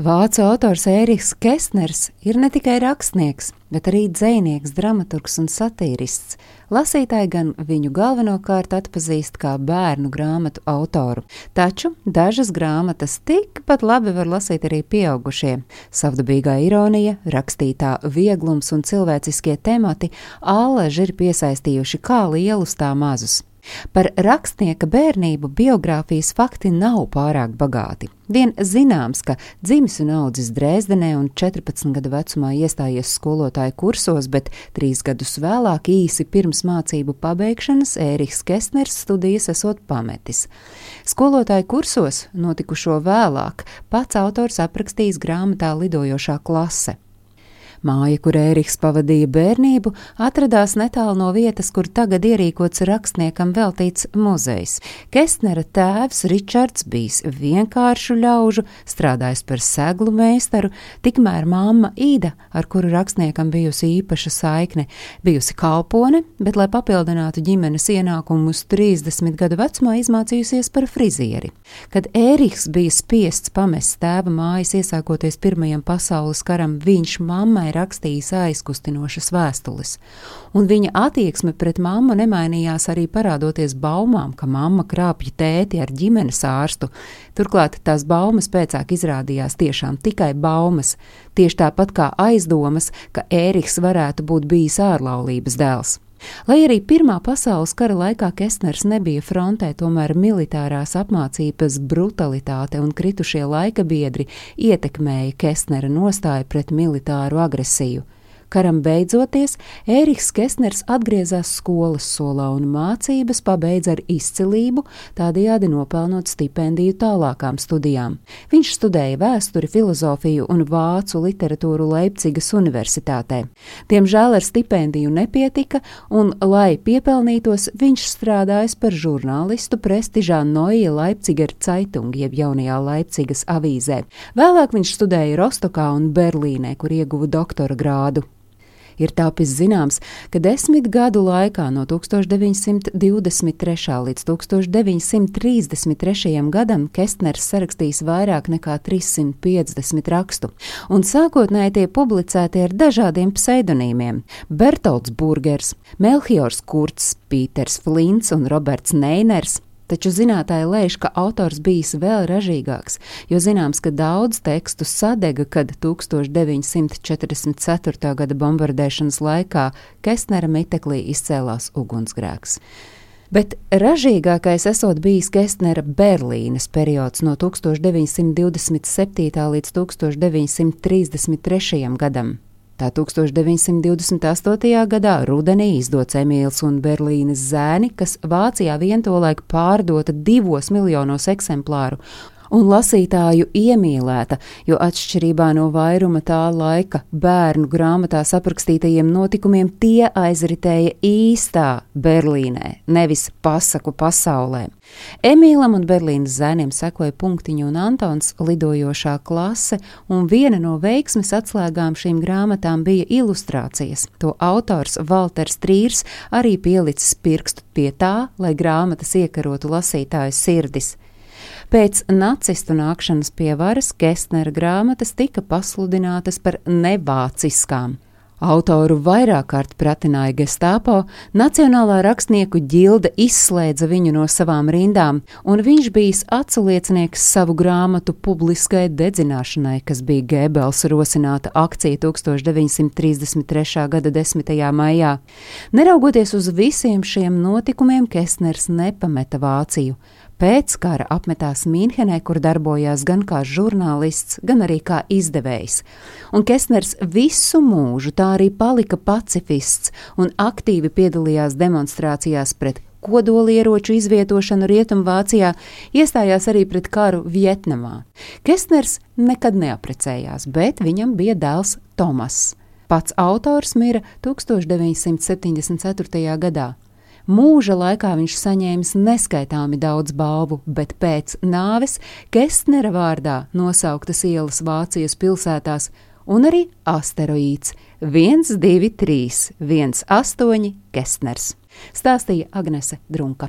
Vācu autors Ēriks Kesners ir ne tikai rakstnieks, bet arī dzinieks, dramaturgs un satīrists. Lasītāji gan viņu galvenokārt atpazīst kā bērnu grāmatu autoru, taču dažas grāmatas tikpat labi var lasīt arī pieaugušie. Savdabīgā ironija, rakstītā vieglums un cilvēciskie temati āleži ir piesaistījuši kā lielus tā mazus. Par rakstnieka bērnību biogrāfijas fakti nav pārāk bagāti. Vien zināms, ka dzimis un audzis Dresdenē un 14 gadu vecumā iestājies skolotāju kursos, bet trīs gadus vēlāk, īsi pirms mācību pabeigšanas, Ēriks Kesners studijas esot pametis. Skolotāju kursos, notikušo vēlāk, pats autors aprakstījis grāmatā Lidojošā klase. Māja, kur Ēriks pavadīja bērnību, atradās netālu no vietas, kur tagad ierīkots rakstniekam veltīts muzejs. Kestnera tēvs Ričards bijis vienkāršu ļaužu, strādājis par seglu meistaru, tikmēr mamma Īda, ar kuru rakstniekam bijusi īpaša saikne, bijusi kalpone, bet, lai papildinātu ģimenes ienākumus 30 gadu vecumā, izmācījusies par frizieri. Kad Ēriks bija spiests pamest tēva mājas iesākoties Pirmajam pasaules karam, viņš mammai mammai rakstījis aizkustinošas vēstules, un viņa attieksme pret mammu nemainījās arī parādoties baumām, ka mamma krāpja tēti ar ģimenes ārstu. Turklāt tās baumas pēcāk izrādījās tiešām tikai baumas, tieši tāpat kā aizdomas, ka Ēriks varētu būt bijis ārlaulības dēls. Lai arī Pirmā pasaules kara laikā Kestners nebija frontē, tomēr militārās apmācības brutalitāte un kritušie laika biedri ietekmēja Kestnera nostāju pret militāru agresiju. Karam beidzoties, Ēriks Kesners atgriezās skolas solā un mācības pabeidza ar izcilību, tādējādi nopelnot stipendiju tālākām studijām. Viņš studēja vēsturi, filozofiju un vācu literatūru Leipcigas universitātē. Diemžēl ar stipendiju nepietika, un, lai piepelnītos, viņš strādājis par žurnālistu prestižā Noija Leipziger Zeitung, jeb jaunajā Leipzigas avīzē. Vēlāk viņš studēja Rostokā un Berlīnē, kur ieguva doktora grādu ir tapis zināms, ka desmit gadu laikā no 1923. līdz 1933. gadam Kestners sarakstījis vairāk nekā 350 rakstu, un sākotnēji tie publicēti ar dažādiem pseidonīmiem - Bertolds Burgers, Melchiors Kurts, Pīters Flints un Roberts Neiners. Taču zinātāji lēš, ka autors bijis vēl ražīgāks, jo zināms, ka daudz tekstu sadega, kad 1944. gada bombardēšanas laikā Kestnera miteklī izcēlās ugunsgrēks. Bet ražīgākais esot bijis Kestnera Berlīnes periods no 1927. līdz 1933. gadam. Tā 1928. gadā rudenī izdots Emīls un Berlīnes zēni, kas Vācijā vien tolaik pārdota divos miljonos eksemplāru un lasītāju iemīlēta, jo atšķirībā no vairuma tā laika bērnu grāmatās aprakstītajiem notikumiem tie aizritēja īstā Berlīnē, nevis pasaku pasaulē. Emīlam un Berlīnas zēniem sekoja punktiņu un Antons lidojošā klase, un viena no veiksmes atslēgām šīm grāmatām bija ilustrācijas. To autors Walters Trīrs arī pielicis pirkstu pie tā, lai grāmatas iekarotu lasītāju sirdis. Pēc nacistu nākšanas pie varas Kestnera grāmatas tika pasludinātas par nevāciskām. Autoru vairāk kārt pratināja Gestāpo, Nacionālā rakstnieku ģilde izslēdza viņu no savām rindām, un viņš bijis atsauliecinieks savu grāmatu publiskai dedzināšanai, kas bija Gēbels rosināta akcija 1933. gada 10. maijā. Neraugoties uz visiem šiem notikumiem, Kesners nepameta Vāciju. Pēc kara apmetās Mīnhenē, kur darbojās gan kā žurnālists, gan arī kā izdevējs. Un Kesners visu mūžu tā arī palika pacifists un aktīvi piedalījās demonstrācijās pret kodolieroču izvietošanu Rietumvācijā, iestājās arī pret karu Vietnamā. Kesners nekad neaprecējās, bet viņam bija dēls Tomas. Pats autors mira 1974. gadā. Mūža laikā viņš saņēmis neskaitāmi daudz balvu, bet pēc nāves Kestnera vārdā nosauktas ielas Vācijas pilsētās un arī asteroīds 123 18 Kestners, stāstīja Agnese Drunka.